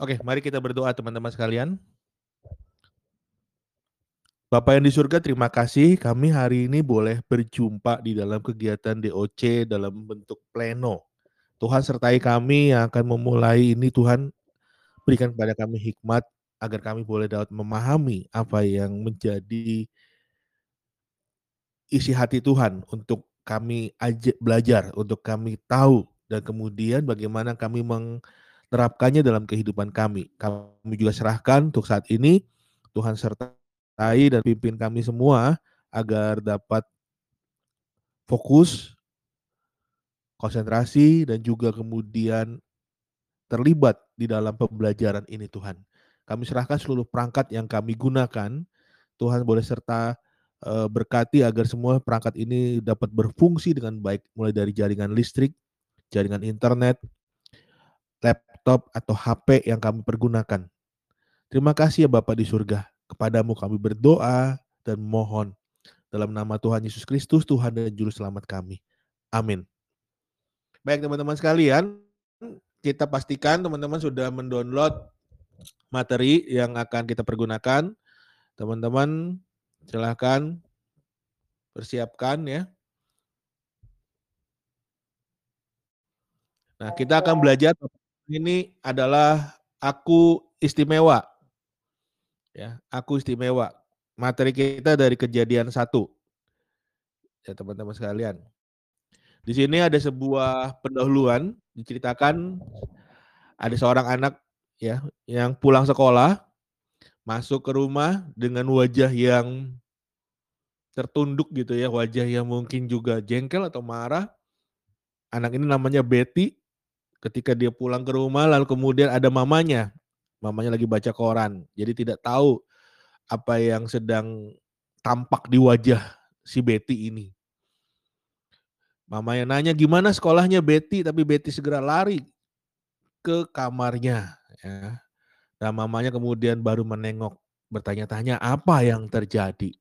Oke, mari kita berdoa teman-teman sekalian. Bapak yang di surga, terima kasih kami hari ini boleh berjumpa di dalam kegiatan DOC dalam bentuk pleno. Tuhan sertai kami yang akan memulai ini Tuhan berikan kepada kami hikmat agar kami boleh dapat memahami apa yang menjadi isi hati Tuhan untuk kami aja belajar, untuk kami tahu dan kemudian bagaimana kami menerapkannya dalam kehidupan kami. Kami juga serahkan untuk saat ini Tuhan sertai dan pimpin kami semua agar dapat fokus, konsentrasi dan juga kemudian terlibat di dalam pembelajaran ini Tuhan. Kami serahkan seluruh perangkat yang kami gunakan. Tuhan boleh serta eh, berkati agar semua perangkat ini dapat berfungsi dengan baik mulai dari jaringan listrik, jaringan internet, laptop atau HP yang kami pergunakan. Terima kasih ya Bapak di surga. Kepadamu kami berdoa dan mohon dalam nama Tuhan Yesus Kristus, Tuhan dan Juru Selamat kami. Amin. Baik teman-teman sekalian, kita pastikan teman-teman sudah mendownload materi yang akan kita pergunakan. Teman-teman silahkan persiapkan ya. Nah, kita akan belajar ini adalah aku istimewa. Ya, aku istimewa. Materi kita dari kejadian satu. Ya, teman-teman sekalian. Di sini ada sebuah pendahuluan diceritakan ada seorang anak ya yang pulang sekolah masuk ke rumah dengan wajah yang tertunduk gitu ya, wajah yang mungkin juga jengkel atau marah. Anak ini namanya Betty ketika dia pulang ke rumah lalu kemudian ada mamanya. Mamanya lagi baca koran. Jadi tidak tahu apa yang sedang tampak di wajah si Betty ini. Mamanya nanya gimana sekolahnya Betty, tapi Betty segera lari ke kamarnya. Ya. Dan mamanya kemudian baru menengok, bertanya-tanya apa yang terjadi.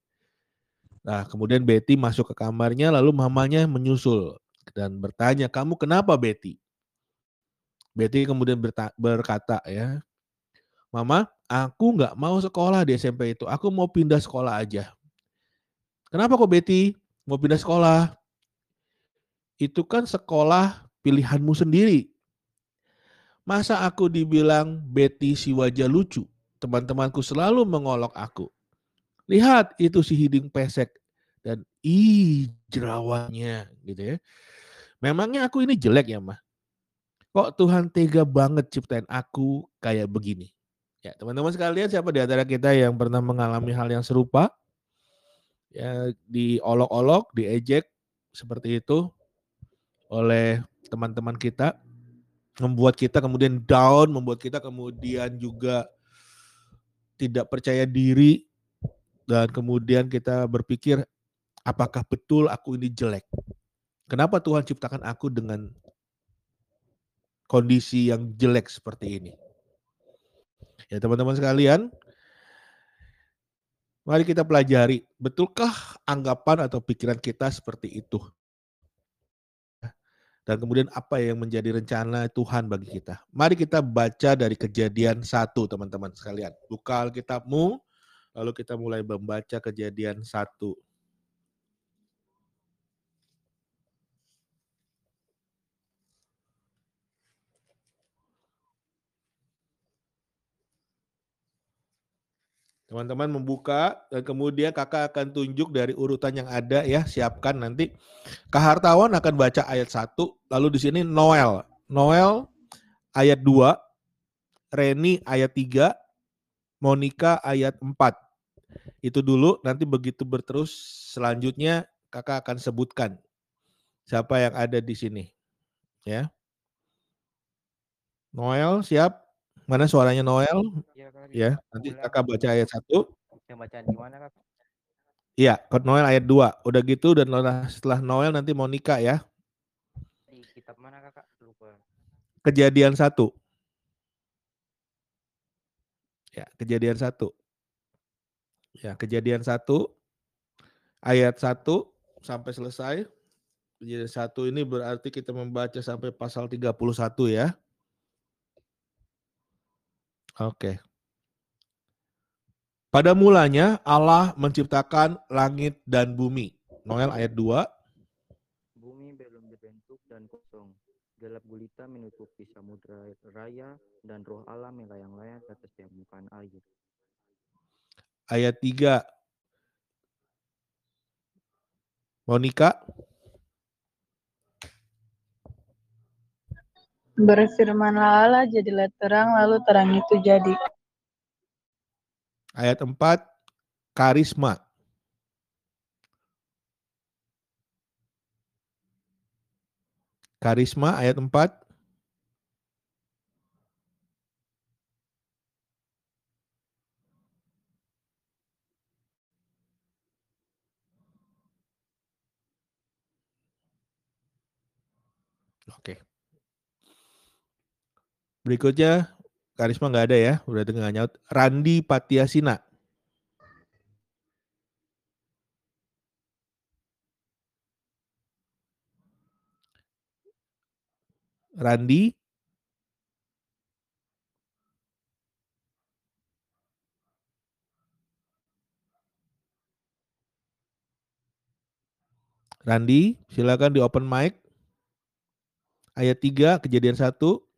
Nah, kemudian Betty masuk ke kamarnya, lalu mamanya menyusul dan bertanya, kamu kenapa Betty? Betty kemudian berkata ya, Mama, aku nggak mau sekolah di SMP itu. Aku mau pindah sekolah aja. Kenapa kok Betty mau pindah sekolah? Itu kan sekolah pilihanmu sendiri. Masa aku dibilang Betty si wajah lucu? Teman-temanku selalu mengolok aku. Lihat itu si hiding pesek dan ih jerawatnya gitu ya. Memangnya aku ini jelek ya mah? Kok Tuhan tega banget ciptain aku kayak begini? Ya, teman-teman sekalian, siapa di antara kita yang pernah mengalami hal yang serupa? Ya, diolok-olok, diejek seperti itu oleh teman-teman kita, membuat kita kemudian down, membuat kita kemudian juga tidak percaya diri dan kemudian kita berpikir apakah betul aku ini jelek? Kenapa Tuhan ciptakan aku dengan kondisi yang jelek seperti ini. Ya teman-teman sekalian, mari kita pelajari, betulkah anggapan atau pikiran kita seperti itu? Dan kemudian apa yang menjadi rencana Tuhan bagi kita. Mari kita baca dari kejadian satu teman-teman sekalian. Buka Alkitabmu, lalu kita mulai membaca kejadian satu. Teman-teman membuka dan kemudian kakak akan tunjuk dari urutan yang ada ya, siapkan nanti. Kak Hartawan akan baca ayat 1, lalu di sini Noel. Noel ayat 2, Reni ayat 3, Monica ayat 4. Itu dulu, nanti begitu berterus selanjutnya kakak akan sebutkan siapa yang ada di sini. Ya. Noel siap? Mana suaranya Noel? Iya, ya, nanti Kakak baca ayat 1. Yang bacaan di mana, Kak? Iya, Kak Noel ayat 2. Udah gitu dan setelah Noel nanti Monica ya. Di kitab mana, Kakak? Lupa. Kejadian 1. Ya, kejadian 1. Ya, kejadian 1 ayat 1 sampai selesai. Kejadian 1 ini berarti kita membaca sampai pasal 31 ya. Oke. Pada mulanya Allah menciptakan langit dan bumi. Noel ayat 2. Bumi belum dibentuk dan kosong. Gelap gulita menutupi samudra raya dan roh Allah melayang-layang ke atas permukaan air. Ayat 3. Monica, Berfirmanlah Allah, jadilah terang, lalu terang itu jadi. ayat 4. Karisma. Karisma ayat 4. Oke. Berikutnya Karisma nggak ada ya, udah dengar nyaut. Randi Patiasina. Randi Randi, silakan di open mic. Ayat 3, kejadian 1.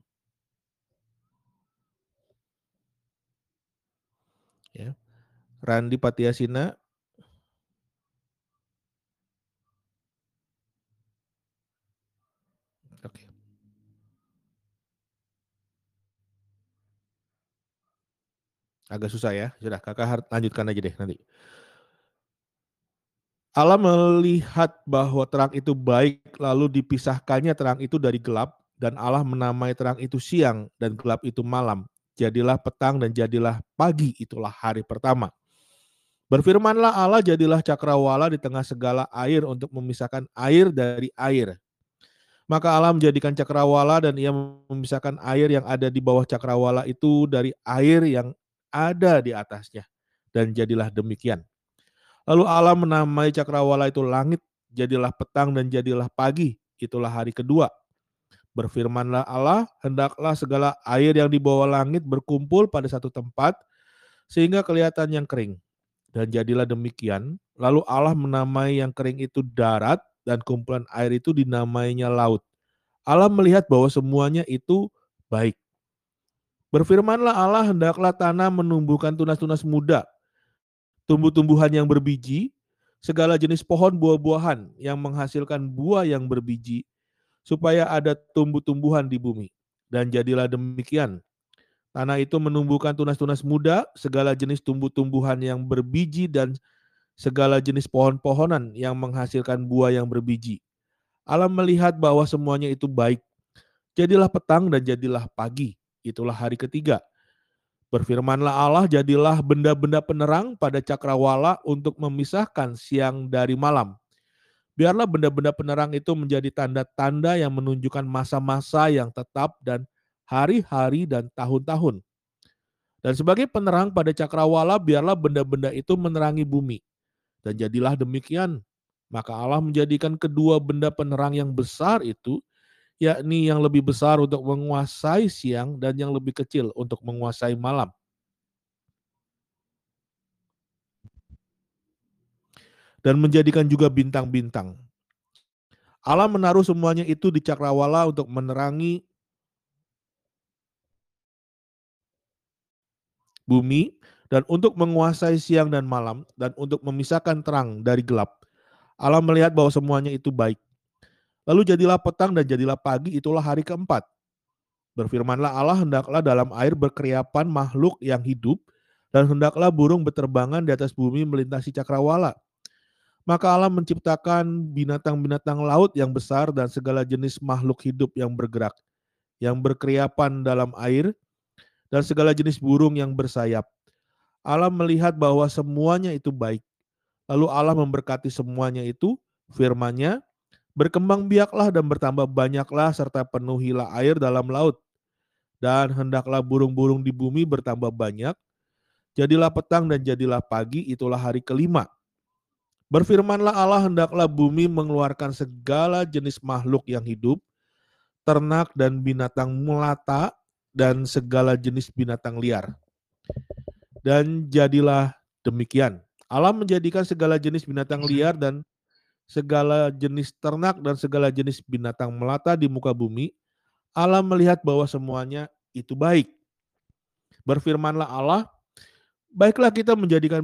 Ya. Randi Patiasina. Agak susah ya. Sudah, kakak lanjutkan aja deh nanti. Allah melihat bahwa terang itu baik, lalu dipisahkannya terang itu dari gelap, dan Allah menamai terang itu siang, dan gelap itu malam. Jadilah petang dan jadilah pagi, itulah hari pertama. Berfirmanlah Allah, jadilah cakrawala di tengah segala air untuk memisahkan air dari air. Maka Allah menjadikan cakrawala dan ia memisahkan air yang ada di bawah cakrawala itu dari air yang ada di atasnya. Dan jadilah demikian. Lalu Allah menamai cakrawala itu langit, jadilah petang dan jadilah pagi, itulah hari kedua. Berfirmanlah Allah, hendaklah segala air yang di bawah langit berkumpul pada satu tempat, sehingga kelihatan yang kering. Dan jadilah demikian, lalu Allah menamai yang kering itu darat, dan kumpulan air itu dinamainya laut. Allah melihat bahwa semuanya itu baik. Berfirmanlah Allah, hendaklah tanah menumbuhkan tunas-tunas muda, tumbuh-tumbuhan yang berbiji, segala jenis pohon buah-buahan yang menghasilkan buah yang berbiji, supaya ada tumbuh-tumbuhan di bumi. Dan jadilah demikian. Tanah itu menumbuhkan tunas-tunas muda, segala jenis tumbuh-tumbuhan yang berbiji dan segala jenis pohon-pohonan yang menghasilkan buah yang berbiji. Allah melihat bahwa semuanya itu baik. Jadilah petang dan jadilah pagi. Itulah hari ketiga. Berfirmanlah Allah, jadilah benda-benda penerang pada cakrawala untuk memisahkan siang dari malam. Biarlah benda-benda penerang itu menjadi tanda-tanda yang menunjukkan masa-masa yang tetap dan hari-hari dan tahun-tahun. Dan sebagai penerang pada cakrawala, biarlah benda-benda itu menerangi bumi. Dan jadilah demikian. Maka Allah menjadikan kedua benda penerang yang besar itu, yakni yang lebih besar untuk menguasai siang dan yang lebih kecil untuk menguasai malam. Dan menjadikan juga bintang-bintang. Allah menaruh semuanya itu di cakrawala untuk menerangi bumi dan untuk menguasai siang dan malam dan untuk memisahkan terang dari gelap. Allah melihat bahwa semuanya itu baik. Lalu jadilah petang dan jadilah pagi, itulah hari keempat. Berfirmanlah Allah, hendaklah dalam air berkeriapan makhluk yang hidup, dan hendaklah burung berterbangan di atas bumi melintasi cakrawala. Maka Allah menciptakan binatang-binatang laut yang besar dan segala jenis makhluk hidup yang bergerak, yang berkeriapan dalam air, dan segala jenis burung yang bersayap. Allah melihat bahwa semuanya itu baik. Lalu Allah memberkati semuanya itu, firman-Nya, berkembang biaklah dan bertambah banyaklah serta penuhilah air dalam laut. Dan hendaklah burung-burung di bumi bertambah banyak. Jadilah petang dan jadilah pagi, itulah hari kelima. Berfirmanlah Allah, hendaklah bumi mengeluarkan segala jenis makhluk yang hidup, ternak dan binatang melata, dan segala jenis binatang liar. Dan jadilah demikian. Allah menjadikan segala jenis binatang liar dan segala jenis ternak dan segala jenis binatang melata di muka bumi. Allah melihat bahwa semuanya itu baik. Berfirmanlah Allah, baiklah kita menjadikan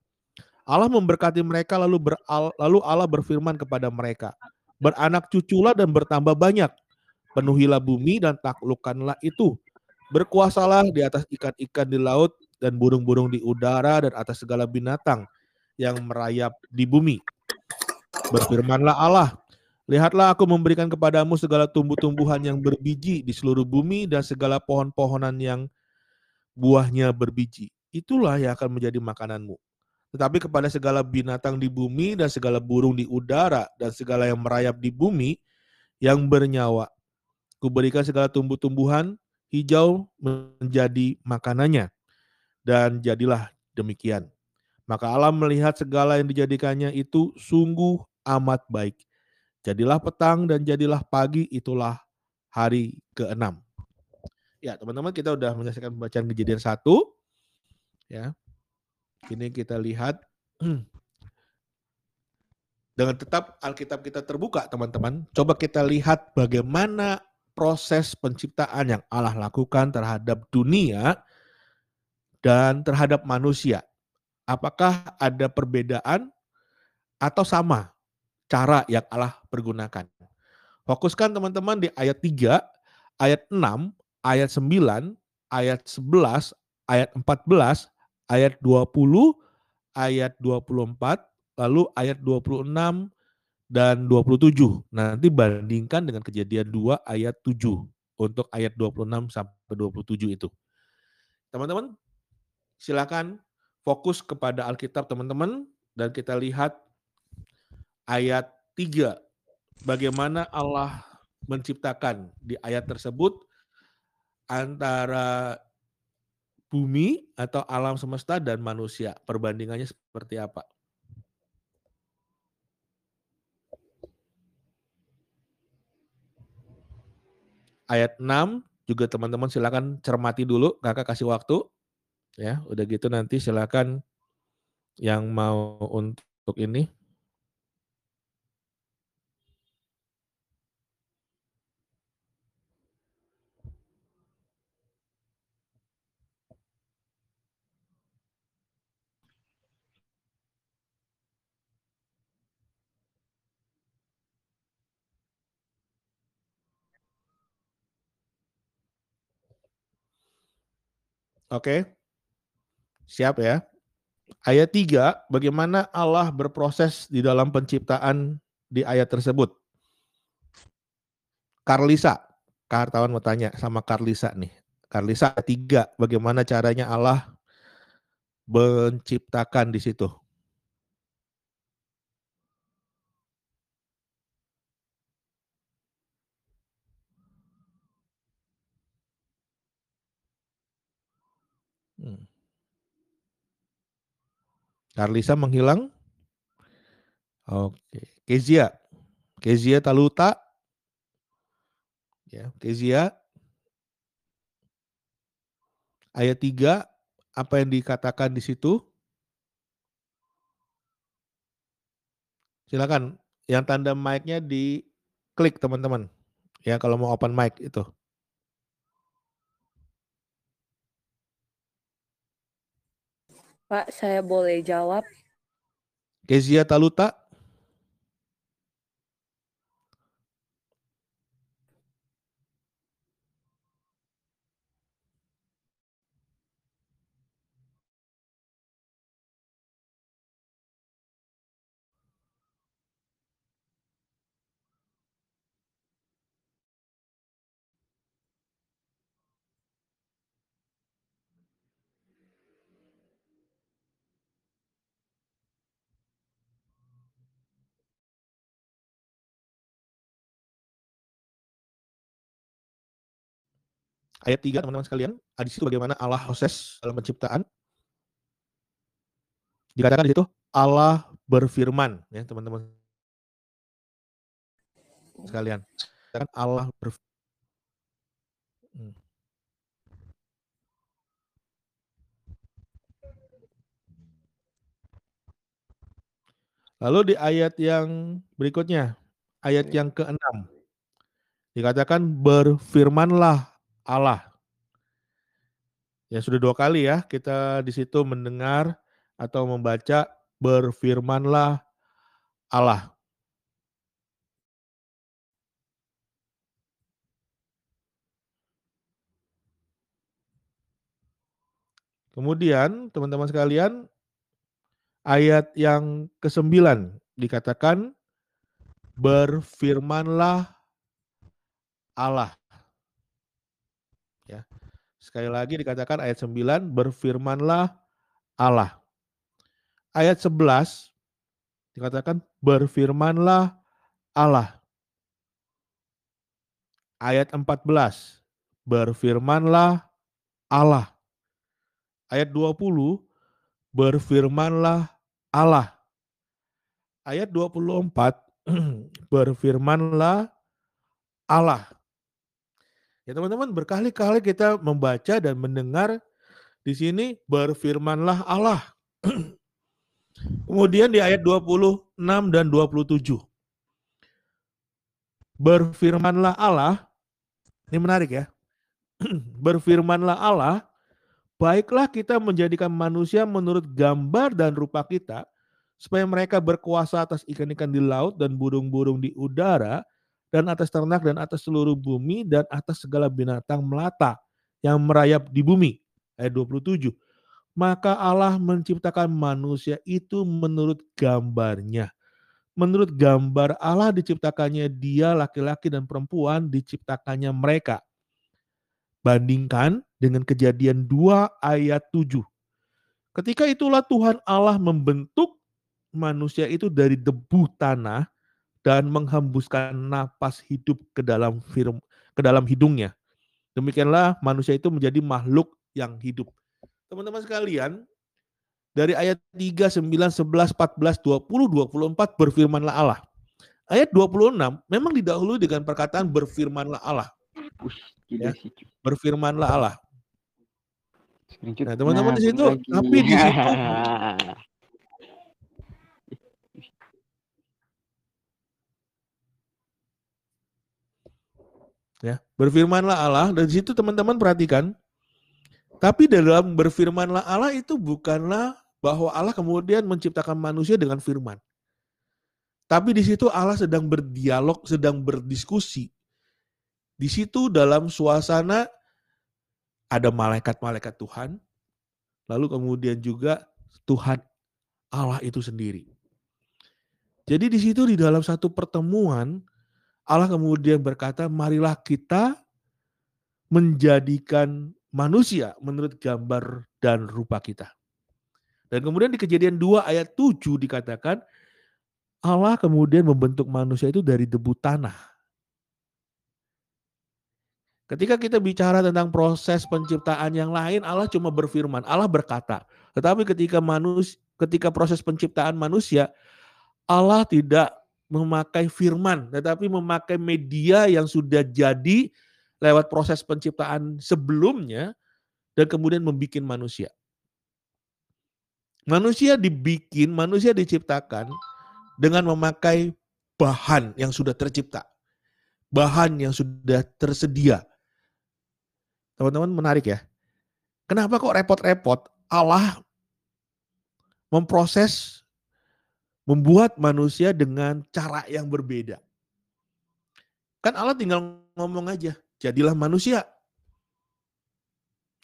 Allah memberkati mereka lalu beral, lalu Allah berfirman kepada mereka, beranak cuculah dan bertambah banyak. Penuhilah bumi dan taklukkanlah itu. Berkuasalah di atas ikan-ikan di laut dan burung-burung di udara dan atas segala binatang yang merayap di bumi. Berfirmanlah Allah, lihatlah aku memberikan kepadamu segala tumbuh-tumbuhan yang berbiji di seluruh bumi dan segala pohon-pohonan yang buahnya berbiji. Itulah yang akan menjadi makananmu. Tetapi kepada segala binatang di bumi dan segala burung di udara dan segala yang merayap di bumi yang bernyawa. Kuberikan segala tumbuh-tumbuhan hijau menjadi makanannya. Dan jadilah demikian. Maka Allah melihat segala yang dijadikannya itu sungguh amat baik. Jadilah petang dan jadilah pagi, itulah hari keenam. Ya, teman-teman kita udah menyelesaikan pembacaan kejadian satu. Ya. Ini kita lihat dengan tetap Alkitab kita terbuka, teman-teman. Coba kita lihat bagaimana proses penciptaan yang Allah lakukan terhadap dunia dan terhadap manusia. Apakah ada perbedaan atau sama cara yang Allah pergunakan? Fokuskan teman-teman di ayat 3, ayat 6, ayat 9, ayat 11, ayat 14, ayat 20, ayat 24, lalu ayat 26 dan 27. Nanti bandingkan dengan kejadian 2 ayat 7 untuk ayat 26 sampai 27 itu. Teman-teman, silakan fokus kepada Alkitab teman-teman dan kita lihat ayat 3 bagaimana Allah menciptakan di ayat tersebut antara bumi atau alam semesta dan manusia. Perbandingannya seperti apa? Ayat 6 juga teman-teman silakan cermati dulu, Kakak kasih waktu. Ya, udah gitu nanti silakan yang mau untuk ini Oke. Siap ya. Ayat 3, bagaimana Allah berproses di dalam penciptaan di ayat tersebut. Karlisa, Kartawan mau tanya sama Karlisa nih. Karlisa tiga, bagaimana caranya Allah menciptakan di situ? Karlisa menghilang. Oke. Kezia. Kezia Taluta. Ya, Kezia. Ayat 3, apa yang dikatakan di situ? Silakan, yang tanda mic-nya di klik teman-teman. Ya, kalau mau open mic itu. Pak, saya boleh jawab? Kezia Taluta. Ayat 3 teman-teman sekalian, di situ bagaimana Allah proses dalam penciptaan. Dikatakan di situ Allah berfirman ya teman-teman sekalian. Kan Allah ber hmm. Lalu di ayat yang berikutnya, ayat yang ke-6. Dikatakan berfirmanlah Allah. Ya sudah dua kali ya kita di situ mendengar atau membaca berfirmanlah Allah. Kemudian teman-teman sekalian ayat yang ke-9 dikatakan berfirmanlah Allah. Sekali lagi dikatakan ayat 9 berfirmanlah Allah. Ayat 11 dikatakan berfirmanlah Allah. Ayat 14 berfirmanlah Allah. Ayat 20 berfirmanlah Allah. Ayat 24, berfirmanlah Allah. Ya teman-teman, berkali-kali kita membaca dan mendengar di sini berfirmanlah Allah. Kemudian di ayat 26 dan 27. Berfirmanlah Allah, ini menarik ya. berfirmanlah Allah, Baiklah kita menjadikan manusia menurut gambar dan rupa kita, supaya mereka berkuasa atas ikan-ikan di laut dan burung-burung di udara, dan atas ternak dan atas seluruh bumi, dan atas segala binatang melata yang merayap di bumi. Ayat 27. Maka Allah menciptakan manusia itu menurut gambarnya. Menurut gambar Allah diciptakannya dia laki-laki dan perempuan diciptakannya mereka. Bandingkan dengan kejadian 2 ayat 7. Ketika itulah Tuhan Allah membentuk manusia itu dari debu tanah dan menghembuskan napas hidup ke dalam firm, ke dalam hidungnya. Demikianlah manusia itu menjadi makhluk yang hidup. Teman-teman sekalian, dari ayat 3, 9, 11, 14, 20, 24 berfirmanlah Allah. Ayat 26 memang didahului dengan perkataan berfirmanlah Allah. Ya. Berfirmanlah Allah. Nah, teman-teman di situ, tapi di situ ya berfirmanlah Allah dan di situ teman-teman perhatikan. Tapi dalam berfirmanlah Allah itu bukanlah bahwa Allah kemudian menciptakan manusia dengan firman. Tapi di situ Allah sedang berdialog sedang berdiskusi. Di situ dalam suasana ada malaikat-malaikat Tuhan, lalu kemudian juga Tuhan Allah itu sendiri. Jadi di situ di dalam satu pertemuan Allah kemudian berkata, "Marilah kita menjadikan manusia menurut gambar dan rupa kita." Dan kemudian di Kejadian 2 ayat 7 dikatakan Allah kemudian membentuk manusia itu dari debu tanah. Ketika kita bicara tentang proses penciptaan yang lain, Allah cuma berfirman, Allah berkata. Tetapi ketika manus, ketika proses penciptaan manusia, Allah tidak memakai firman, tetapi memakai media yang sudah jadi lewat proses penciptaan sebelumnya dan kemudian membuat manusia. Manusia dibikin, manusia diciptakan dengan memakai bahan yang sudah tercipta. Bahan yang sudah tersedia Teman-teman menarik ya. Kenapa kok repot-repot Allah memproses membuat manusia dengan cara yang berbeda. Kan Allah tinggal ngomong aja, jadilah manusia.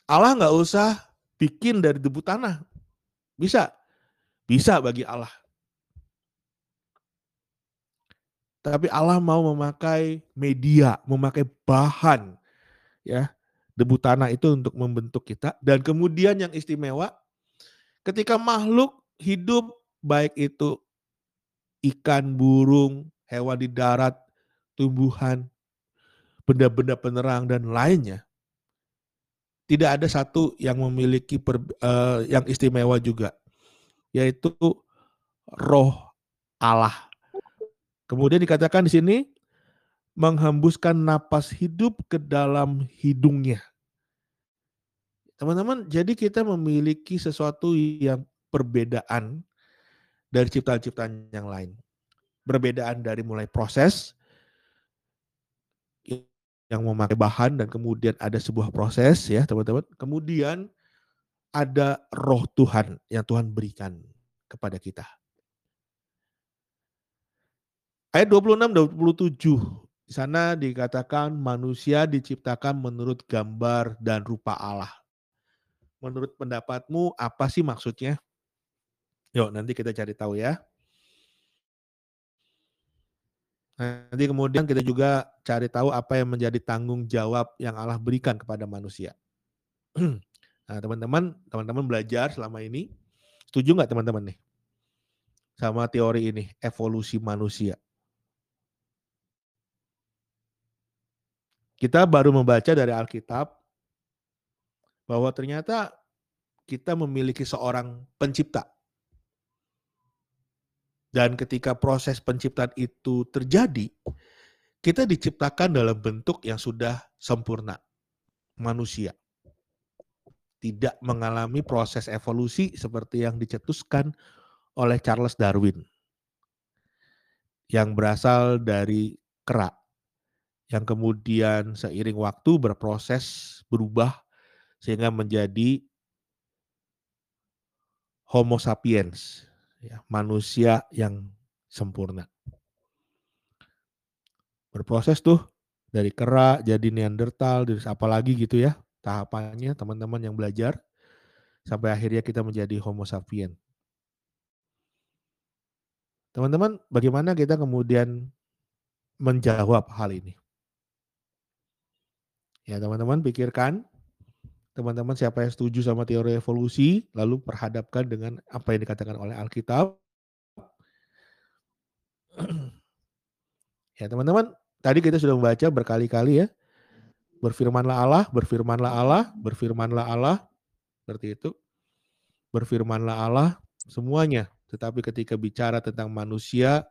Allah nggak usah bikin dari debu tanah. Bisa. Bisa bagi Allah. Tapi Allah mau memakai media, memakai bahan ya debu tanah itu untuk membentuk kita. Dan kemudian yang istimewa, ketika makhluk hidup, baik itu ikan, burung, hewan di darat, tumbuhan, benda-benda penerang, dan lainnya, tidak ada satu yang memiliki per, uh, yang istimewa juga, yaitu Roh Allah. Kemudian dikatakan di sini menghembuskan napas hidup ke dalam hidungnya. Teman-teman, jadi kita memiliki sesuatu yang perbedaan dari ciptaan-ciptaan yang lain. Perbedaan dari mulai proses, yang memakai bahan dan kemudian ada sebuah proses ya teman-teman. Kemudian ada roh Tuhan yang Tuhan berikan kepada kita. Ayat 26 dan 27 di sana dikatakan manusia diciptakan menurut gambar dan rupa Allah. Menurut pendapatmu apa sih maksudnya? Yuk nanti kita cari tahu ya. Nanti kemudian kita juga cari tahu apa yang menjadi tanggung jawab yang Allah berikan kepada manusia. nah teman-teman, teman-teman belajar selama ini, setuju nggak teman-teman nih? Sama teori ini, evolusi manusia. Kita baru membaca dari Alkitab bahwa ternyata kita memiliki seorang pencipta dan ketika proses penciptaan itu terjadi, kita diciptakan dalam bentuk yang sudah sempurna. Manusia. Tidak mengalami proses evolusi seperti yang dicetuskan oleh Charles Darwin. Yang berasal dari kera. Yang kemudian seiring waktu berproses berubah sehingga menjadi Homo sapiens ya, manusia yang sempurna. Berproses tuh dari kera jadi Neandertal, dari apa lagi gitu ya tahapannya teman-teman yang belajar sampai akhirnya kita menjadi Homo sapien. Teman-teman, bagaimana kita kemudian menjawab hal ini? Ya, teman-teman pikirkan teman-teman siapa yang setuju sama teori evolusi, lalu perhadapkan dengan apa yang dikatakan oleh Alkitab. ya teman-teman, tadi kita sudah membaca berkali-kali ya. Berfirmanlah Allah, berfirmanlah Allah, berfirmanlah Allah. Seperti itu. Berfirmanlah Allah semuanya. Tetapi ketika bicara tentang manusia,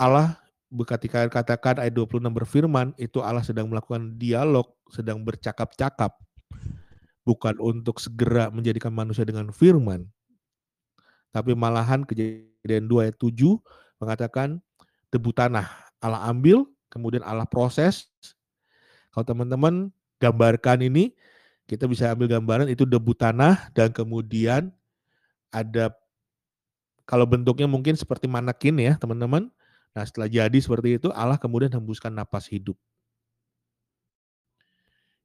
Allah ketika katakan ayat 26 berfirman, itu Allah sedang melakukan dialog, sedang bercakap-cakap. Bukan untuk segera menjadikan manusia dengan firman. Tapi malahan kejadian 2 ayat 7 mengatakan debu tanah Allah ambil, kemudian Allah proses. Kalau teman-teman gambarkan ini, kita bisa ambil gambaran itu debu tanah dan kemudian ada kalau bentuknya mungkin seperti manekin ya teman-teman Nah setelah jadi seperti itu Allah kemudian hembuskan napas hidup.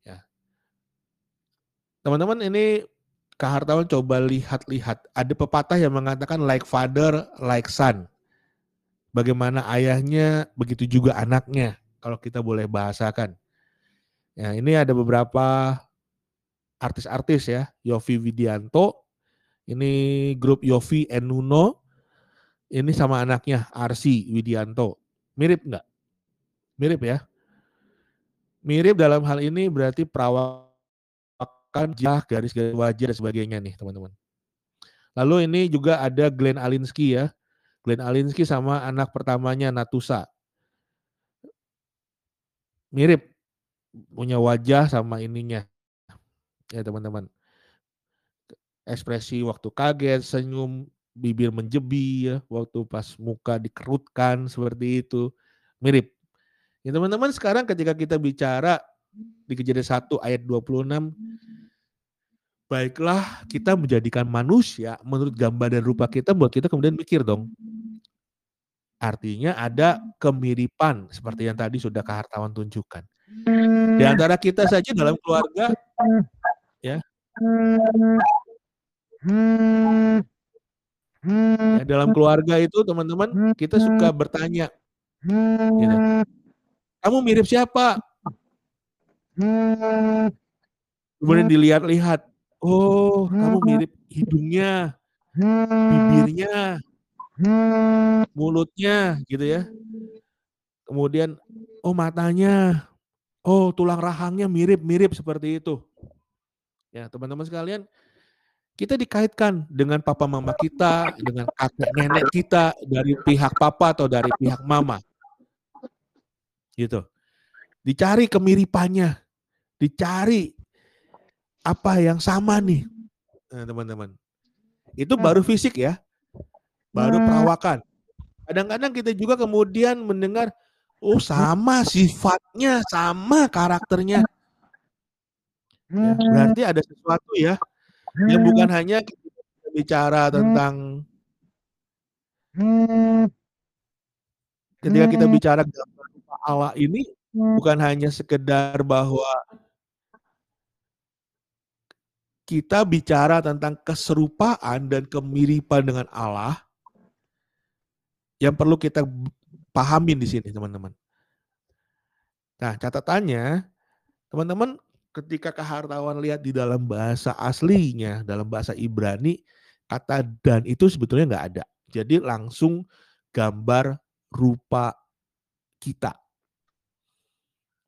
Ya. Teman-teman ini kehartawan coba lihat-lihat. Ada pepatah yang mengatakan like father, like son. Bagaimana ayahnya, begitu juga anaknya. Kalau kita boleh bahasakan. Ya, ini ada beberapa artis-artis ya. Yofi Widianto, ini grup Yofi Enuno, ini sama anaknya Arsi Widianto. Mirip nggak? Mirip ya. Mirip dalam hal ini berarti perawakan jah, garis-garis wajah dan sebagainya nih teman-teman. Lalu ini juga ada Glenn Alinsky ya. Glenn Alinsky sama anak pertamanya Natusa. Mirip punya wajah sama ininya. Ya teman-teman. Ekspresi waktu kaget, senyum, bibir menjebi ya, waktu pas muka dikerutkan seperti itu. Mirip. Ya teman-teman sekarang ketika kita bicara di kejadian 1 ayat 26 baiklah kita menjadikan manusia menurut gambar dan rupa kita buat kita kemudian mikir dong. Artinya ada kemiripan seperti yang tadi sudah kehartawan tunjukkan. Di antara kita saja dalam keluarga ya Ya, dalam keluarga itu teman-teman kita suka bertanya, gitu. kamu mirip siapa? Kemudian dilihat-lihat, oh kamu mirip hidungnya, bibirnya, mulutnya, gitu ya. Kemudian, oh matanya, Oh, tulang rahangnya mirip-mirip seperti itu. Ya, teman-teman sekalian, kita dikaitkan dengan papa mama kita, dengan kakek nenek kita dari pihak papa atau dari pihak mama. Gitu. Dicari kemiripannya, dicari apa yang sama nih, nah, teman-teman. Itu baru fisik ya, baru perawakan. Kadang-kadang kita juga kemudian mendengar, oh sama sifatnya, sama karakternya. Ya, berarti ada sesuatu ya, yang bukan hanya kita bicara tentang ketika kita bicara gambar Allah ini bukan hanya sekedar bahwa kita bicara tentang keserupaan dan kemiripan dengan Allah yang perlu kita pahamin di sini teman-teman. Nah catatannya teman-teman ketika kehartawan lihat di dalam bahasa aslinya, dalam bahasa Ibrani, kata dan itu sebetulnya nggak ada. Jadi langsung gambar rupa kita.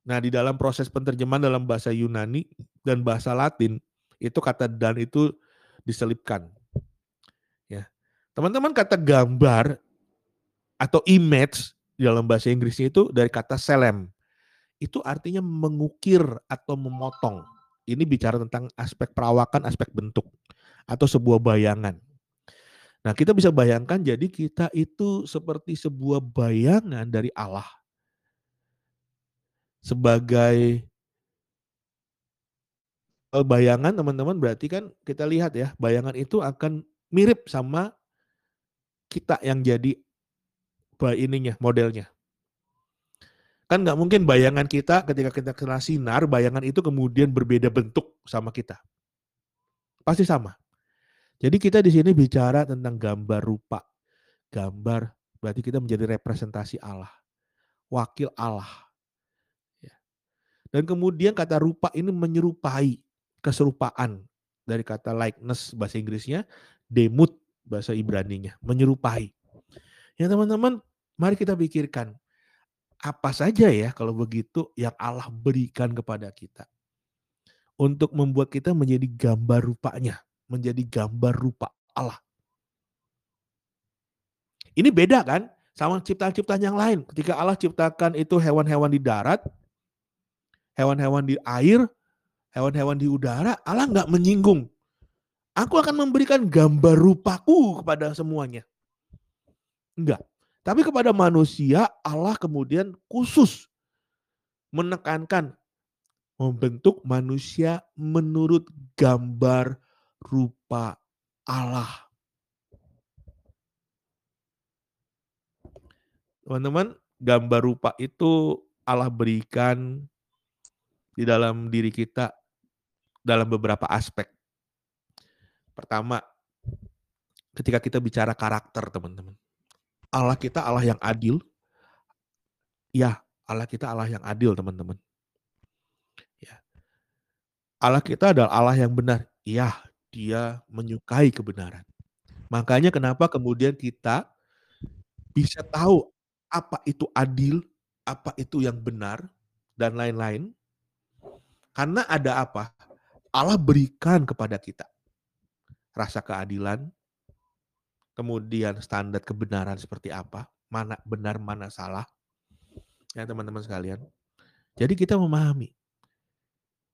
Nah, di dalam proses penerjemahan dalam bahasa Yunani dan bahasa Latin, itu kata dan itu diselipkan. Ya. Teman-teman kata gambar atau image dalam bahasa Inggrisnya itu dari kata selem. Itu artinya mengukir atau memotong. Ini bicara tentang aspek perawakan, aspek bentuk atau sebuah bayangan. Nah, kita bisa bayangkan jadi kita itu seperti sebuah bayangan dari Allah sebagai bayangan teman-teman berarti kan kita lihat ya, bayangan itu akan mirip sama kita yang jadi ininya, modelnya. Kan nggak mungkin bayangan kita ketika kita kena sinar, bayangan itu kemudian berbeda bentuk sama kita. Pasti sama. Jadi kita di sini bicara tentang gambar rupa. Gambar berarti kita menjadi representasi Allah. Wakil Allah. Dan kemudian kata rupa ini menyerupai keserupaan dari kata likeness bahasa Inggrisnya, demut bahasa Ibraninya, menyerupai. Ya teman-teman, mari kita pikirkan apa saja ya kalau begitu yang Allah berikan kepada kita untuk membuat kita menjadi gambar rupanya, menjadi gambar rupa Allah. Ini beda kan sama ciptaan-ciptaan yang lain. Ketika Allah ciptakan itu hewan-hewan di darat, hewan-hewan di air, hewan-hewan di udara, Allah nggak menyinggung. Aku akan memberikan gambar rupaku kepada semuanya. Enggak. Tapi kepada manusia, Allah kemudian khusus menekankan membentuk manusia menurut gambar rupa Allah. Teman-teman, gambar rupa itu Allah berikan di dalam diri kita dalam beberapa aspek. Pertama, ketika kita bicara karakter, teman-teman. Allah kita Allah yang adil. Ya, Allah kita Allah yang adil, teman-teman. Ya. Allah kita adalah Allah yang benar. Ya, dia menyukai kebenaran. Makanya kenapa kemudian kita bisa tahu apa itu adil, apa itu yang benar, dan lain-lain karena ada apa? Allah berikan kepada kita rasa keadilan, kemudian standar kebenaran seperti apa, mana benar, mana salah. Ya teman-teman sekalian. Jadi kita memahami.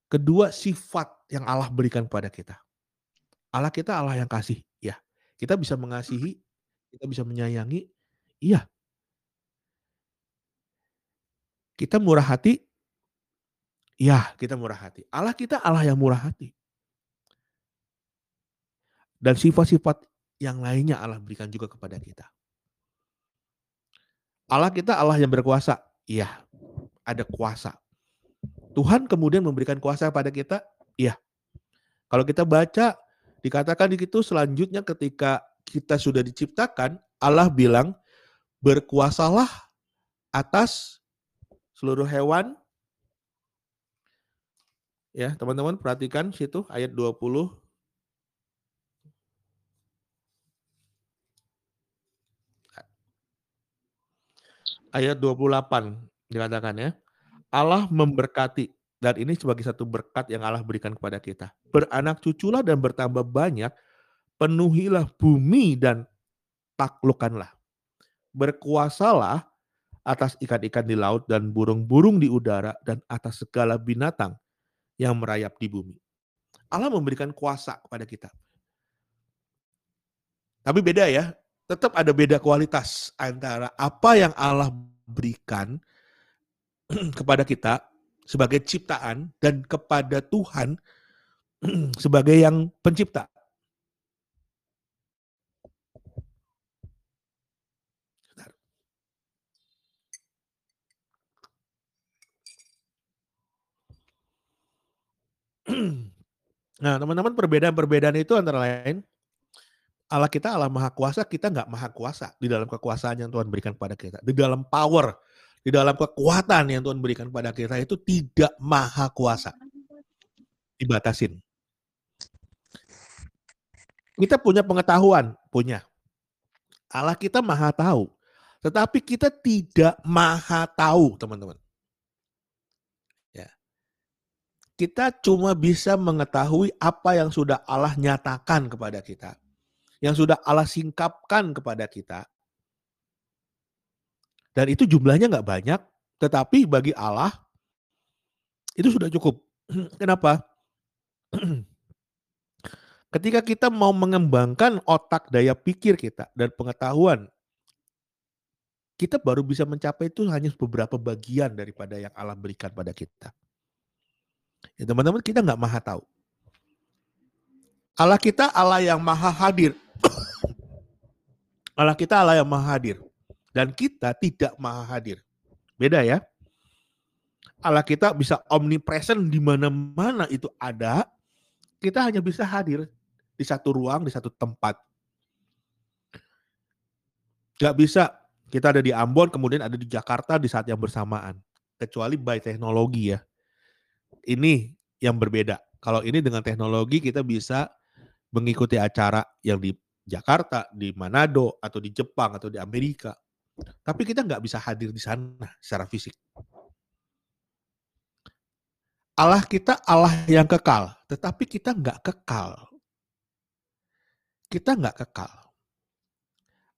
Kedua sifat yang Allah berikan kepada kita. Allah kita Allah yang kasih, ya. Kita bisa mengasihi, kita bisa menyayangi, iya. Kita murah hati, Ya, kita murah hati. Allah kita Allah yang murah hati. Dan sifat-sifat yang lainnya Allah berikan juga kepada kita. Allah kita Allah yang berkuasa. Iya, ada kuasa. Tuhan kemudian memberikan kuasa kepada kita. Iya. Kalau kita baca, dikatakan di situ selanjutnya ketika kita sudah diciptakan, Allah bilang, berkuasalah atas seluruh hewan, Ya, teman-teman perhatikan situ ayat 20. Ayat 28 dikatakan ya. Allah memberkati dan ini sebagai satu berkat yang Allah berikan kepada kita. Beranak cuculah dan bertambah banyak, penuhilah bumi dan taklukkanlah. Berkuasalah atas ikan-ikan di laut dan burung-burung di udara dan atas segala binatang yang merayap di bumi. Allah memberikan kuasa kepada kita. Tapi beda ya, tetap ada beda kualitas antara apa yang Allah berikan kepada kita sebagai ciptaan dan kepada Tuhan sebagai yang pencipta. Nah, teman-teman perbedaan-perbedaan itu antara lain Allah kita Allah Maha Kuasa, kita nggak Maha Kuasa di dalam kekuasaan yang Tuhan berikan kepada kita. Di dalam power, di dalam kekuatan yang Tuhan berikan kepada kita itu tidak Maha Kuasa. Dibatasin. Kita punya pengetahuan, punya. Allah kita Maha tahu. Tetapi kita tidak Maha tahu, teman-teman. Ya. Kita cuma bisa mengetahui apa yang sudah Allah nyatakan kepada kita yang sudah Allah singkapkan kepada kita. Dan itu jumlahnya nggak banyak, tetapi bagi Allah itu sudah cukup. Kenapa? Ketika kita mau mengembangkan otak daya pikir kita dan pengetahuan, kita baru bisa mencapai itu hanya beberapa bagian daripada yang Allah berikan pada kita. Ya teman-teman kita nggak maha tahu. Allah kita Allah yang maha hadir. Allah kita Allah yang maha hadir. Dan kita tidak maha hadir. Beda ya. Allah kita bisa omnipresent di mana-mana itu ada. Kita hanya bisa hadir di satu ruang, di satu tempat. Gak bisa kita ada di Ambon, kemudian ada di Jakarta di saat yang bersamaan. Kecuali by teknologi ya. Ini yang berbeda. Kalau ini dengan teknologi kita bisa mengikuti acara yang di Jakarta, di Manado, atau di Jepang, atau di Amerika. Tapi kita nggak bisa hadir di sana secara fisik. Allah kita Allah yang kekal, tetapi kita nggak kekal. Kita nggak kekal.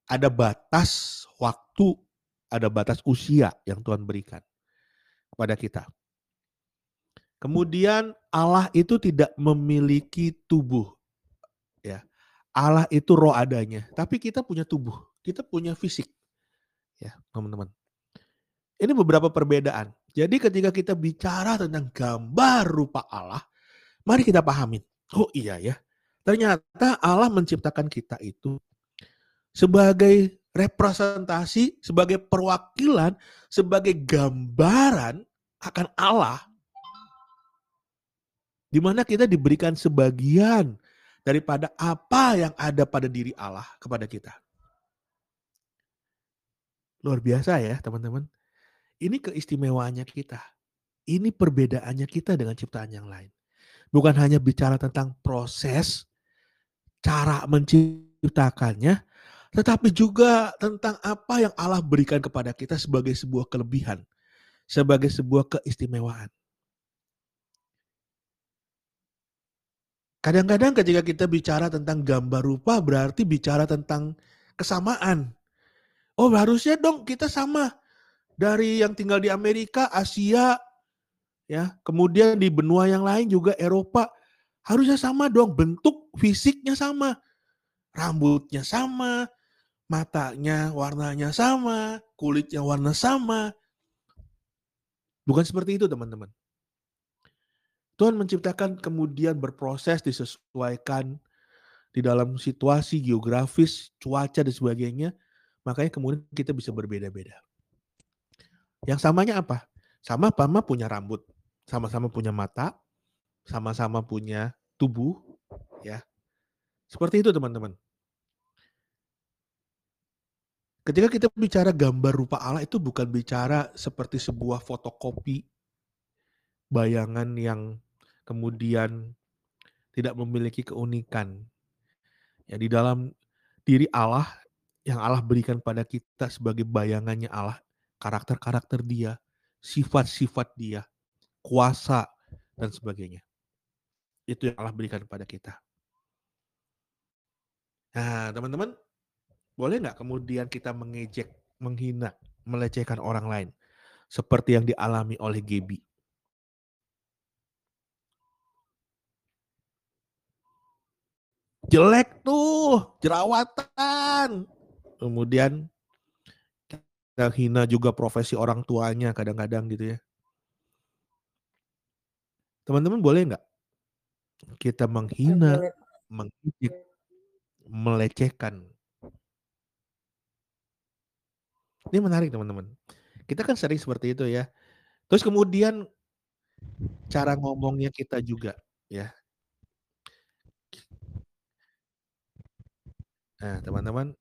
Ada batas waktu, ada batas usia yang Tuhan berikan kepada kita. Kemudian Allah itu tidak memiliki tubuh. Allah itu roh adanya, tapi kita punya tubuh, kita punya fisik. Ya, teman-teman. Ini beberapa perbedaan. Jadi ketika kita bicara tentang gambar rupa Allah, mari kita pahamin. Oh iya ya. Ternyata Allah menciptakan kita itu sebagai representasi, sebagai perwakilan, sebagai gambaran akan Allah. Di mana kita diberikan sebagian daripada apa yang ada pada diri Allah kepada kita. Luar biasa ya teman-teman. Ini keistimewaannya kita. Ini perbedaannya kita dengan ciptaan yang lain. Bukan hanya bicara tentang proses, cara menciptakannya, tetapi juga tentang apa yang Allah berikan kepada kita sebagai sebuah kelebihan, sebagai sebuah keistimewaan. Kadang-kadang ketika kita bicara tentang gambar rupa berarti bicara tentang kesamaan. Oh harusnya dong kita sama. Dari yang tinggal di Amerika, Asia, ya, kemudian di benua yang lain juga Eropa. Harusnya sama dong, bentuk fisiknya sama. Rambutnya sama, matanya warnanya sama, kulitnya warna sama. Bukan seperti itu teman-teman. Tuhan menciptakan kemudian berproses disesuaikan di dalam situasi geografis, cuaca dan sebagainya, makanya kemudian kita bisa berbeda-beda. Yang samanya apa? Sama-sama punya rambut, sama-sama punya mata, sama-sama punya tubuh, ya. Seperti itu teman-teman. Ketika kita bicara gambar rupa Allah itu bukan bicara seperti sebuah fotokopi bayangan yang kemudian tidak memiliki keunikan. Ya di dalam diri Allah yang Allah berikan pada kita sebagai bayangannya Allah, karakter-karakter Dia, sifat-sifat dia, kuasa, dan sebagainya. Itu yang Allah berikan kepada kita. Nah, teman-teman, boleh nggak kemudian kita mengejek, menghina, melecehkan orang lain? Seperti yang dialami oleh Gebi. Jelek tuh, jerawatan. Kemudian kita hina juga profesi orang tuanya kadang-kadang gitu ya. Teman-teman boleh nggak kita menghina, mengejek, melecehkan. Ini menarik teman-teman. Kita kan sering seperti itu ya. Terus kemudian cara ngomongnya kita juga ya. Nah, teman-teman,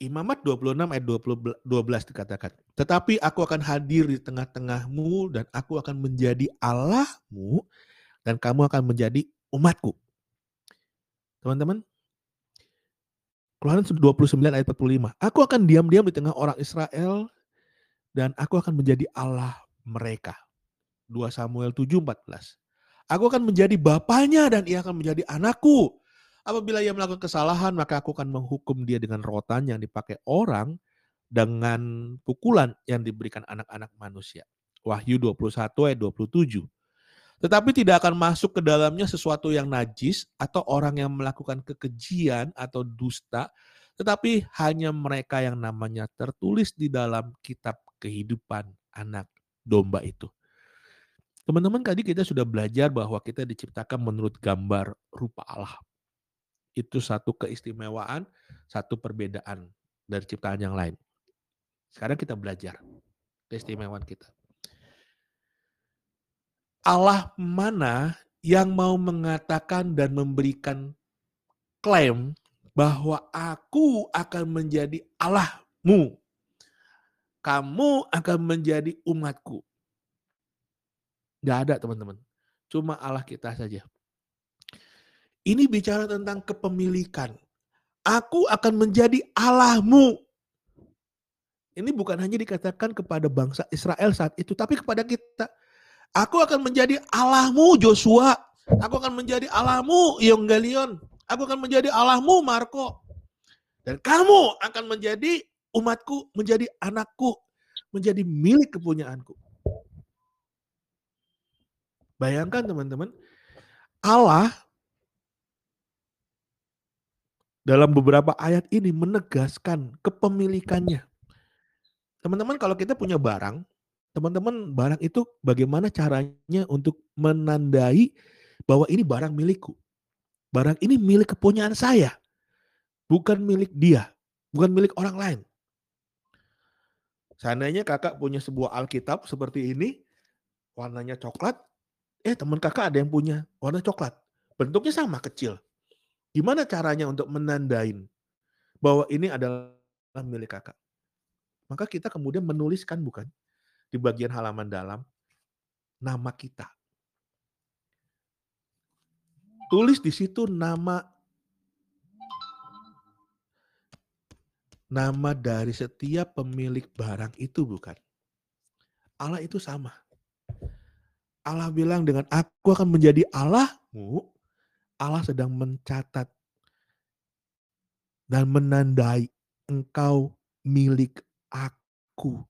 Imamat 26 ayat 20, 12 dikatakan, Tetapi aku akan hadir di tengah-tengahmu dan aku akan menjadi Allahmu dan kamu akan menjadi umatku. Teman-teman, Keluaran 29 ayat 45. Aku akan diam-diam di tengah orang Israel dan aku akan menjadi Allah mereka. 2 Samuel 7, 14. Aku akan menjadi bapaknya dan ia akan menjadi anakku. Apabila ia melakukan kesalahan, maka aku akan menghukum dia dengan rotan yang dipakai orang dengan pukulan yang diberikan anak-anak manusia. Wahyu 21 ayat 27. Tetapi tidak akan masuk ke dalamnya sesuatu yang najis atau orang yang melakukan kekejian atau dusta, tetapi hanya mereka yang namanya tertulis di dalam kitab kehidupan anak domba itu. Teman-teman tadi kita sudah belajar bahwa kita diciptakan menurut gambar rupa Allah. Itu satu keistimewaan, satu perbedaan dari ciptaan yang lain. Sekarang kita belajar keistimewaan kita. Allah mana yang mau mengatakan dan memberikan klaim bahwa aku akan menjadi Allahmu. Kamu akan menjadi umatku. Gak ada teman-teman. Cuma Allah kita saja. Ini bicara tentang kepemilikan. Aku akan menjadi Allahmu. Ini bukan hanya dikatakan kepada bangsa Israel saat itu, tapi kepada kita. Aku akan menjadi Allahmu Joshua. Aku akan menjadi Allahmu Yonggalion. Aku akan menjadi Allahmu Marco. Dan kamu akan menjadi umatku, menjadi anakku, menjadi milik kepunyaanku. Bayangkan teman-teman, Allah dalam beberapa ayat ini menegaskan kepemilikannya. Teman-teman kalau kita punya barang, teman-teman barang itu bagaimana caranya untuk menandai bahwa ini barang milikku. Barang ini milik kepunyaan saya. Bukan milik dia. Bukan milik orang lain. Seandainya kakak punya sebuah Alkitab seperti ini, warnanya coklat, eh teman kakak ada yang punya warna coklat. Bentuknya sama, kecil. Gimana caranya untuk menandain bahwa ini adalah milik kakak? Maka kita kemudian menuliskan bukan? di bagian halaman dalam nama kita. Tulis di situ nama nama dari setiap pemilik barang itu bukan. Allah itu sama. Allah bilang dengan aku akan menjadi Allahmu, Allah sedang mencatat dan menandai engkau milik aku.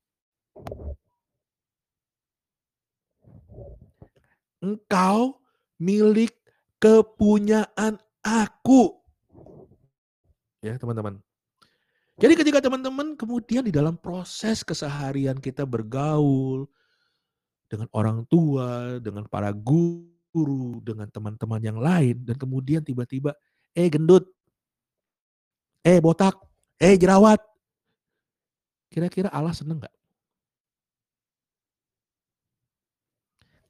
engkau milik kepunyaan aku. Ya, teman-teman. Jadi ketika teman-teman kemudian di dalam proses keseharian kita bergaul dengan orang tua, dengan para guru, dengan teman-teman yang lain dan kemudian tiba-tiba eh gendut, eh botak, eh jerawat. Kira-kira Allah seneng nggak?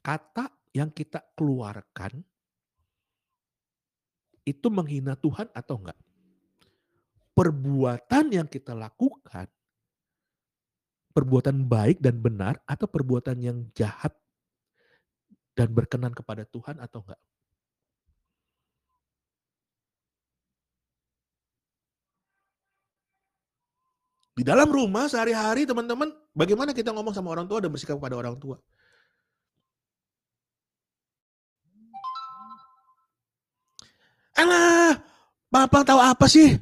Kata yang kita keluarkan itu menghina Tuhan atau enggak? Perbuatan yang kita lakukan, perbuatan baik dan benar atau perbuatan yang jahat dan berkenan kepada Tuhan atau enggak? Di dalam rumah sehari-hari teman-teman, bagaimana kita ngomong sama orang tua dan bersikap kepada orang tua? Alah, Papa tahu apa sih?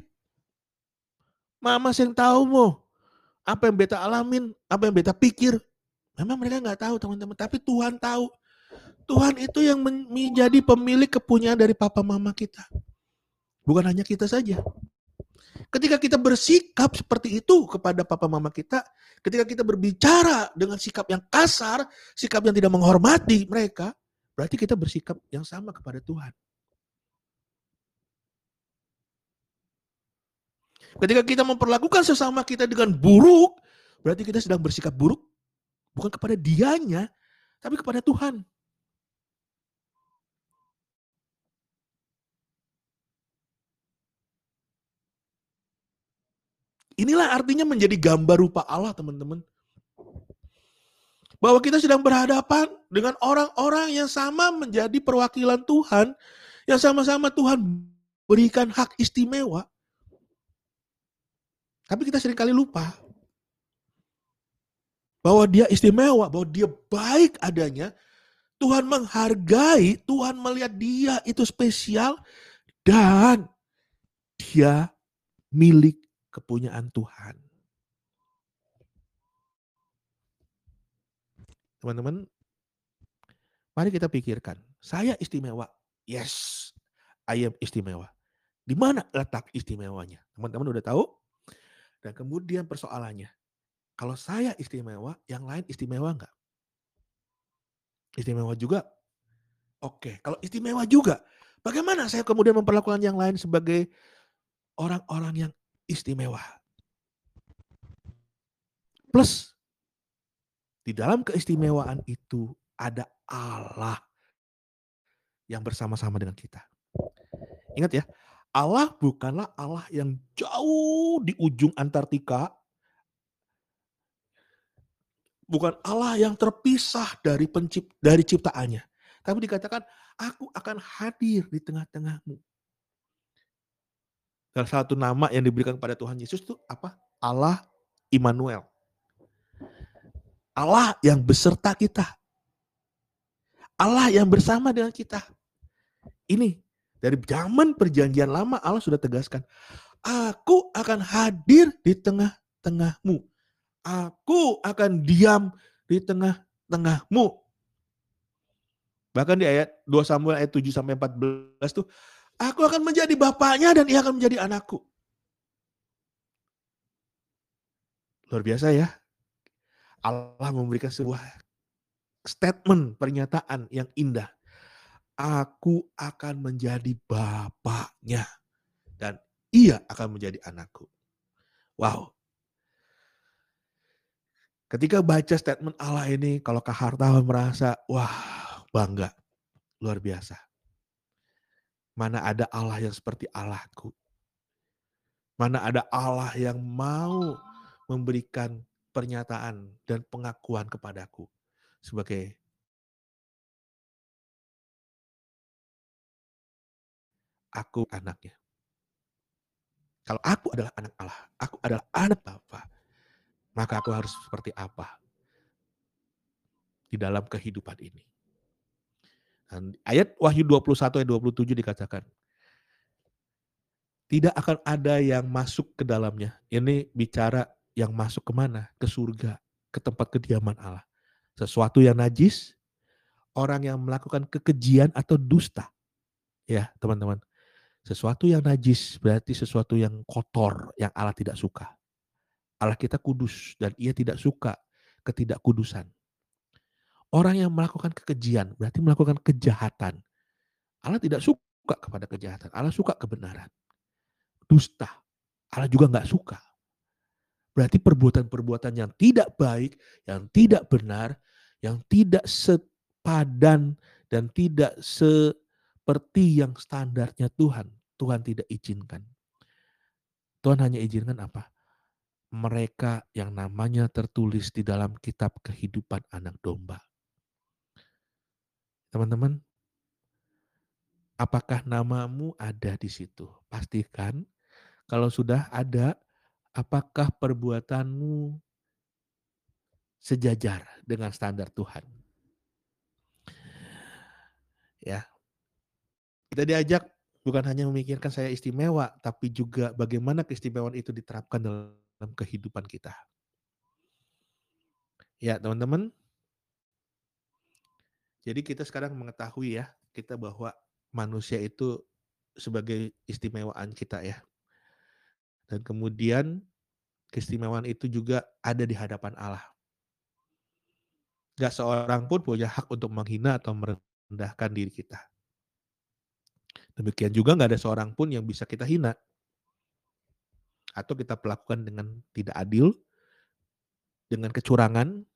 Mama yang tahu mau apa yang beta alamin, apa yang beta pikir. Memang mereka nggak tahu teman-teman, tapi Tuhan tahu. Tuhan itu yang menjadi pemilik kepunyaan dari papa mama kita. Bukan hanya kita saja. Ketika kita bersikap seperti itu kepada papa mama kita, ketika kita berbicara dengan sikap yang kasar, sikap yang tidak menghormati mereka, berarti kita bersikap yang sama kepada Tuhan. Ketika kita memperlakukan sesama kita dengan buruk, berarti kita sedang bersikap buruk bukan kepada dianya, tapi kepada Tuhan. Inilah artinya menjadi gambar rupa Allah, teman-teman. Bahwa kita sedang berhadapan dengan orang-orang yang sama menjadi perwakilan Tuhan, yang sama-sama Tuhan berikan hak istimewa. Tapi kita sering kali lupa bahwa dia istimewa, bahwa dia baik adanya. Tuhan menghargai, Tuhan melihat dia itu spesial dan dia milik kepunyaan Tuhan. Teman-teman, mari kita pikirkan. Saya istimewa. Yes, I am istimewa. Di mana letak istimewanya? Teman-teman udah tahu? Dan kemudian persoalannya, kalau saya istimewa, yang lain istimewa enggak? Istimewa juga? Oke, kalau istimewa juga, bagaimana saya kemudian memperlakukan yang lain sebagai orang-orang yang istimewa. Plus, di dalam keistimewaan itu ada Allah yang bersama-sama dengan kita. Ingat ya, Allah bukanlah Allah yang jauh di ujung Antartika. Bukan Allah yang terpisah dari pencipt dari ciptaannya. Tapi dikatakan, aku akan hadir di tengah-tengahmu. Salah satu nama yang diberikan kepada Tuhan Yesus itu apa? Allah Immanuel. Allah yang beserta kita. Allah yang bersama dengan kita. Ini dari zaman perjanjian lama Allah sudah tegaskan. Aku akan hadir di tengah-tengahmu. Aku akan diam di tengah-tengahmu. Bahkan di ayat 2 Samuel ayat 7 sampai 14 tuh Aku akan menjadi bapaknya dan ia akan menjadi anakku. Luar biasa ya. Allah memberikan sebuah statement, pernyataan yang indah. Aku akan menjadi bapaknya dan ia akan menjadi anakku. Wow. Ketika baca statement Allah ini, kalau Kak Hartawan merasa, wah bangga. Luar biasa. Mana ada Allah yang seperti Allahku. Mana ada Allah yang mau memberikan pernyataan dan pengakuan kepadaku sebagai aku anaknya. Kalau aku adalah anak Allah, aku adalah anak Bapa, maka aku harus seperti apa di dalam kehidupan ini. Dan ayat Wahyu 21 ayat 27 dikatakan, tidak akan ada yang masuk ke dalamnya. Ini bicara yang masuk ke mana? Ke surga, ke tempat kediaman Allah. Sesuatu yang najis, orang yang melakukan kekejian atau dusta. Ya teman-teman, sesuatu yang najis berarti sesuatu yang kotor, yang Allah tidak suka. Allah kita kudus dan ia tidak suka ketidakkudusan. Orang yang melakukan kekejian berarti melakukan kejahatan. Allah tidak suka kepada kejahatan. Allah suka kebenaran. Dusta. Allah juga nggak suka. Berarti perbuatan-perbuatan yang tidak baik, yang tidak benar, yang tidak sepadan dan tidak seperti yang standarnya Tuhan. Tuhan tidak izinkan. Tuhan hanya izinkan apa? Mereka yang namanya tertulis di dalam kitab kehidupan anak domba. Teman-teman, apakah namamu ada di situ? Pastikan kalau sudah ada, apakah perbuatanmu sejajar dengan standar Tuhan? Ya. Kita diajak bukan hanya memikirkan saya istimewa, tapi juga bagaimana keistimewaan itu diterapkan dalam kehidupan kita. Ya, teman-teman. Jadi kita sekarang mengetahui ya, kita bahwa manusia itu sebagai istimewaan kita ya. Dan kemudian keistimewaan itu juga ada di hadapan Allah. Gak seorang pun punya hak untuk menghina atau merendahkan diri kita. Demikian juga nggak ada seorang pun yang bisa kita hina. Atau kita perlakukan dengan tidak adil, dengan kecurangan.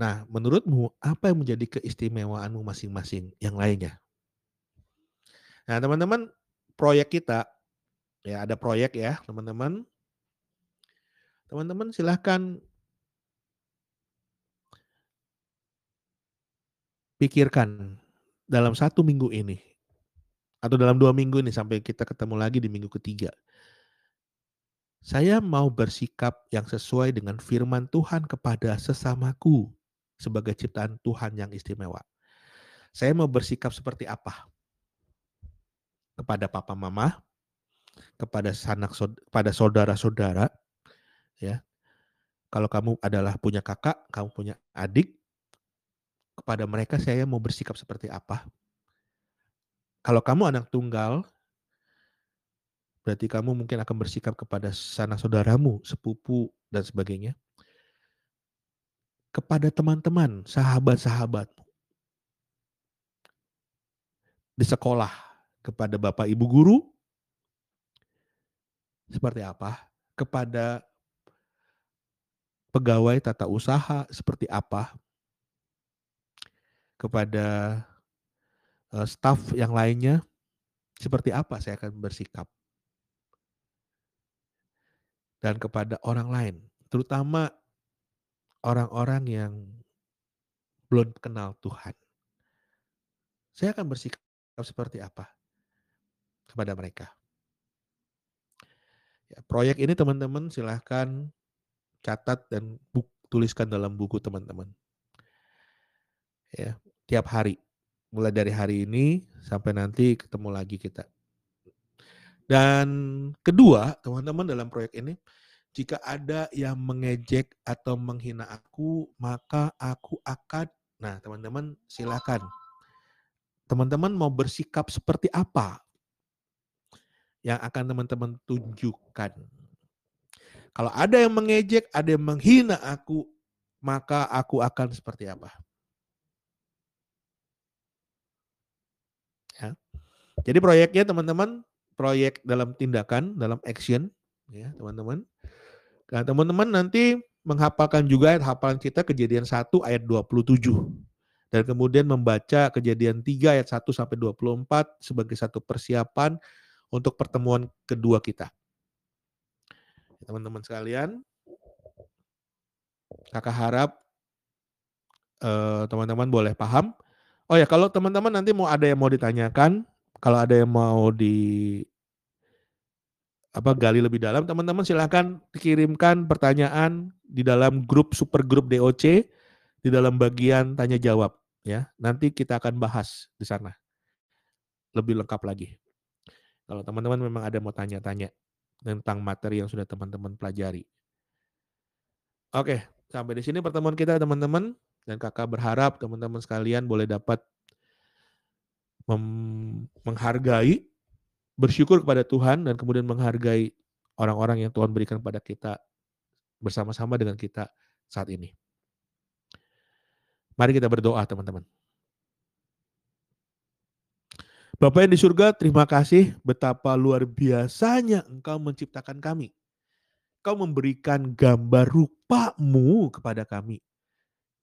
Nah, menurutmu apa yang menjadi keistimewaanmu masing-masing yang lainnya? Nah, teman-teman, proyek kita ya ada proyek ya, teman-teman. Teman-teman silahkan pikirkan dalam satu minggu ini atau dalam dua minggu ini sampai kita ketemu lagi di minggu ketiga. Saya mau bersikap yang sesuai dengan firman Tuhan kepada sesamaku sebagai ciptaan Tuhan yang istimewa. Saya mau bersikap seperti apa? Kepada papa mama, kepada sanak pada saudara-saudara, ya. Kalau kamu adalah punya kakak, kamu punya adik, kepada mereka saya mau bersikap seperti apa? Kalau kamu anak tunggal, berarti kamu mungkin akan bersikap kepada sanak saudaramu, sepupu, dan sebagainya. Kepada teman-teman, sahabat-sahabatmu. Di sekolah, kepada bapak ibu guru, seperti apa? Kepada pegawai tata usaha, seperti apa? Kepada uh, staf yang lainnya, seperti apa saya akan bersikap? dan kepada orang lain, terutama orang-orang yang belum kenal Tuhan. Saya akan bersikap seperti apa kepada mereka. Ya, proyek ini teman-teman silahkan catat dan buk, tuliskan dalam buku teman-teman. Ya, tiap hari. Mulai dari hari ini sampai nanti ketemu lagi kita. Dan kedua, teman-teman dalam proyek ini, jika ada yang mengejek atau menghina aku, maka aku akan, nah teman-teman silakan. Teman-teman mau bersikap seperti apa yang akan teman-teman tunjukkan. Kalau ada yang mengejek, ada yang menghina aku, maka aku akan seperti apa? Ya. Jadi proyeknya teman-teman proyek dalam tindakan, dalam action, ya teman-teman. Nah teman-teman nanti menghafalkan juga ayat hafalan kita kejadian 1 ayat 27. Dan kemudian membaca kejadian 3 ayat 1 sampai 24 sebagai satu persiapan untuk pertemuan kedua kita. Teman-teman sekalian, kakak harap eh, teman-teman uh, boleh paham. Oh ya, kalau teman-teman nanti mau ada yang mau ditanyakan, kalau ada yang mau di apa gali lebih dalam, teman-teman silahkan kirimkan pertanyaan di dalam grup super grup DOC di dalam bagian tanya jawab ya. Nanti kita akan bahas di sana lebih lengkap lagi. Kalau teman-teman memang ada mau tanya-tanya tentang materi yang sudah teman-teman pelajari. Oke, sampai di sini pertemuan kita teman-teman dan kakak berharap teman-teman sekalian boleh dapat menghargai, bersyukur kepada Tuhan dan kemudian menghargai orang-orang yang Tuhan berikan pada kita bersama-sama dengan kita saat ini. Mari kita berdoa teman-teman. Bapak yang di surga, terima kasih betapa luar biasanya Engkau menciptakan kami. Engkau memberikan gambar rupamu kepada kami.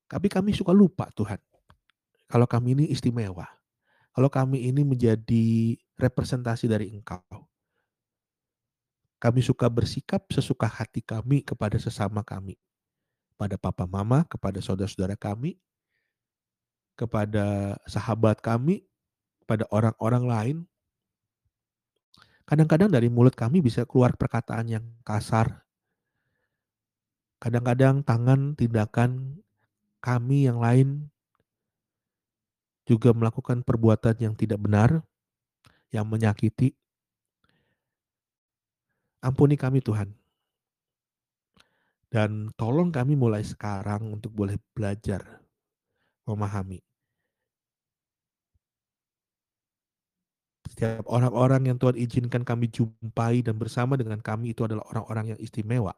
Tapi kami suka lupa Tuhan. Kalau kami ini istimewa. Kalau kami ini menjadi representasi dari Engkau. Kami suka bersikap sesuka hati kami kepada sesama kami. Pada papa mama, kepada saudara-saudara kami, kepada sahabat kami, pada orang-orang lain. Kadang-kadang dari mulut kami bisa keluar perkataan yang kasar. Kadang-kadang tangan, tindakan kami yang lain juga melakukan perbuatan yang tidak benar, yang menyakiti. Ampuni kami Tuhan. Dan tolong kami mulai sekarang untuk boleh belajar memahami. Setiap orang-orang yang Tuhan izinkan kami jumpai dan bersama dengan kami itu adalah orang-orang yang istimewa.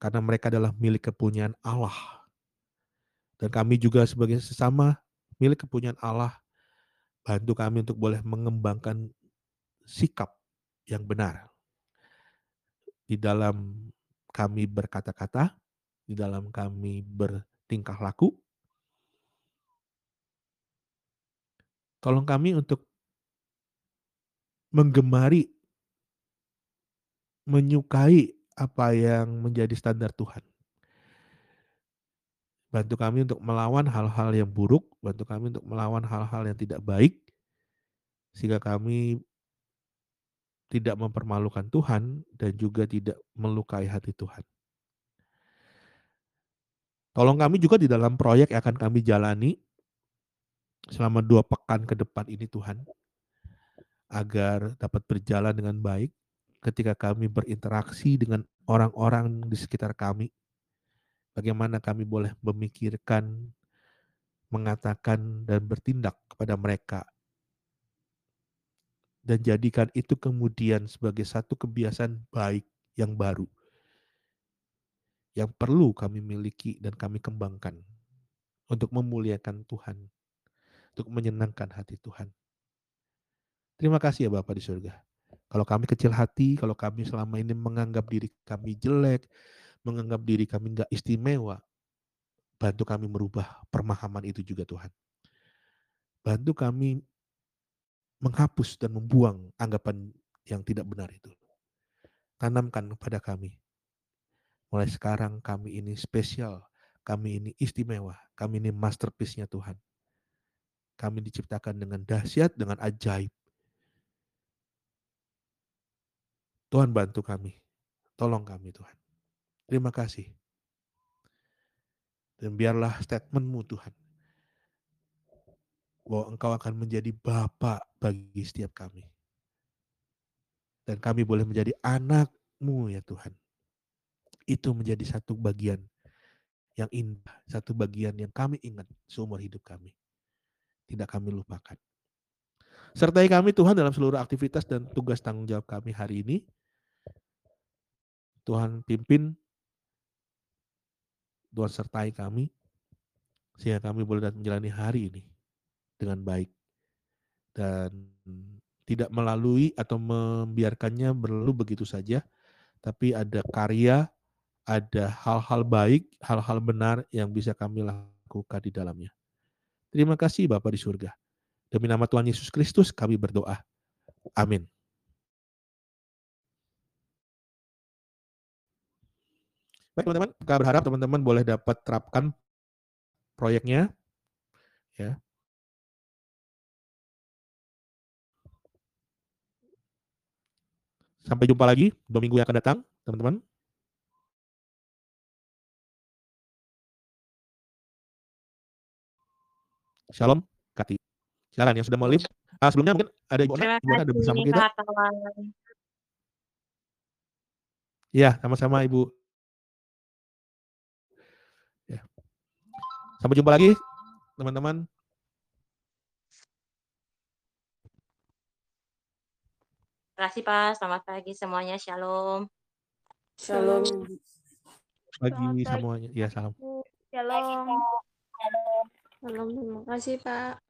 Karena mereka adalah milik kepunyaan Allah. Dan kami juga sebagai sesama milik kepunyaan Allah, bantu kami untuk boleh mengembangkan sikap yang benar di dalam kami berkata-kata, di dalam kami bertingkah laku. Tolong kami untuk menggemari, menyukai apa yang menjadi standar Tuhan. Bantu kami untuk melawan hal-hal yang buruk, bantu kami untuk melawan hal-hal yang tidak baik, sehingga kami tidak mempermalukan Tuhan dan juga tidak melukai hati Tuhan. Tolong kami juga di dalam proyek yang akan kami jalani selama dua pekan ke depan ini Tuhan, agar dapat berjalan dengan baik ketika kami berinteraksi dengan orang-orang di sekitar kami. Bagaimana kami boleh memikirkan, mengatakan, dan bertindak kepada mereka dan jadikan itu kemudian sebagai satu kebiasaan baik yang baru yang perlu kami miliki dan kami kembangkan untuk memuliakan Tuhan, untuk menyenangkan hati Tuhan. Terima kasih ya Bapak di surga. Kalau kami kecil hati, kalau kami selama ini menganggap diri kami jelek, menganggap diri kami nggak istimewa, bantu kami merubah pemahaman itu juga Tuhan. Bantu kami menghapus dan membuang anggapan yang tidak benar itu. Tanamkan kepada kami. Mulai sekarang kami ini spesial, kami ini istimewa, kami ini masterpiece-nya Tuhan. Kami diciptakan dengan dahsyat, dengan ajaib. Tuhan bantu kami. Tolong kami Tuhan. Terima kasih. Dan biarlah statementmu Tuhan. Bahwa engkau akan menjadi Bapak bagi setiap kami. Dan kami boleh menjadi anakmu ya Tuhan. Itu menjadi satu bagian yang indah. Satu bagian yang kami ingat seumur hidup kami. Tidak kami lupakan. Sertai kami Tuhan dalam seluruh aktivitas dan tugas tanggung jawab kami hari ini. Tuhan pimpin, Tuhan sertai kami, sehingga kami boleh menjalani hari ini dengan baik. Dan tidak melalui atau membiarkannya berlalu begitu saja, tapi ada karya, ada hal-hal baik, hal-hal benar yang bisa kami lakukan di dalamnya. Terima kasih Bapak di surga. Demi nama Tuhan Yesus Kristus kami berdoa. Amin. Baik teman-teman, kami berharap teman-teman boleh dapat terapkan proyeknya. Ya. Sampai jumpa lagi dua minggu yang akan datang, teman-teman. Shalom, Kati. Silakan yang sudah mau live. Ah, sebelumnya mungkin ada Ibu Ona, Ibu Ona ada bersama kita. Iya, sama-sama Ibu. Ya. Sampai jumpa lagi, teman-teman. Terima kasih Pak, selamat pagi semuanya, shalom. Shalom. Pagi semuanya. Ya, salam. Shalom. Shalom, terima kasih Pak.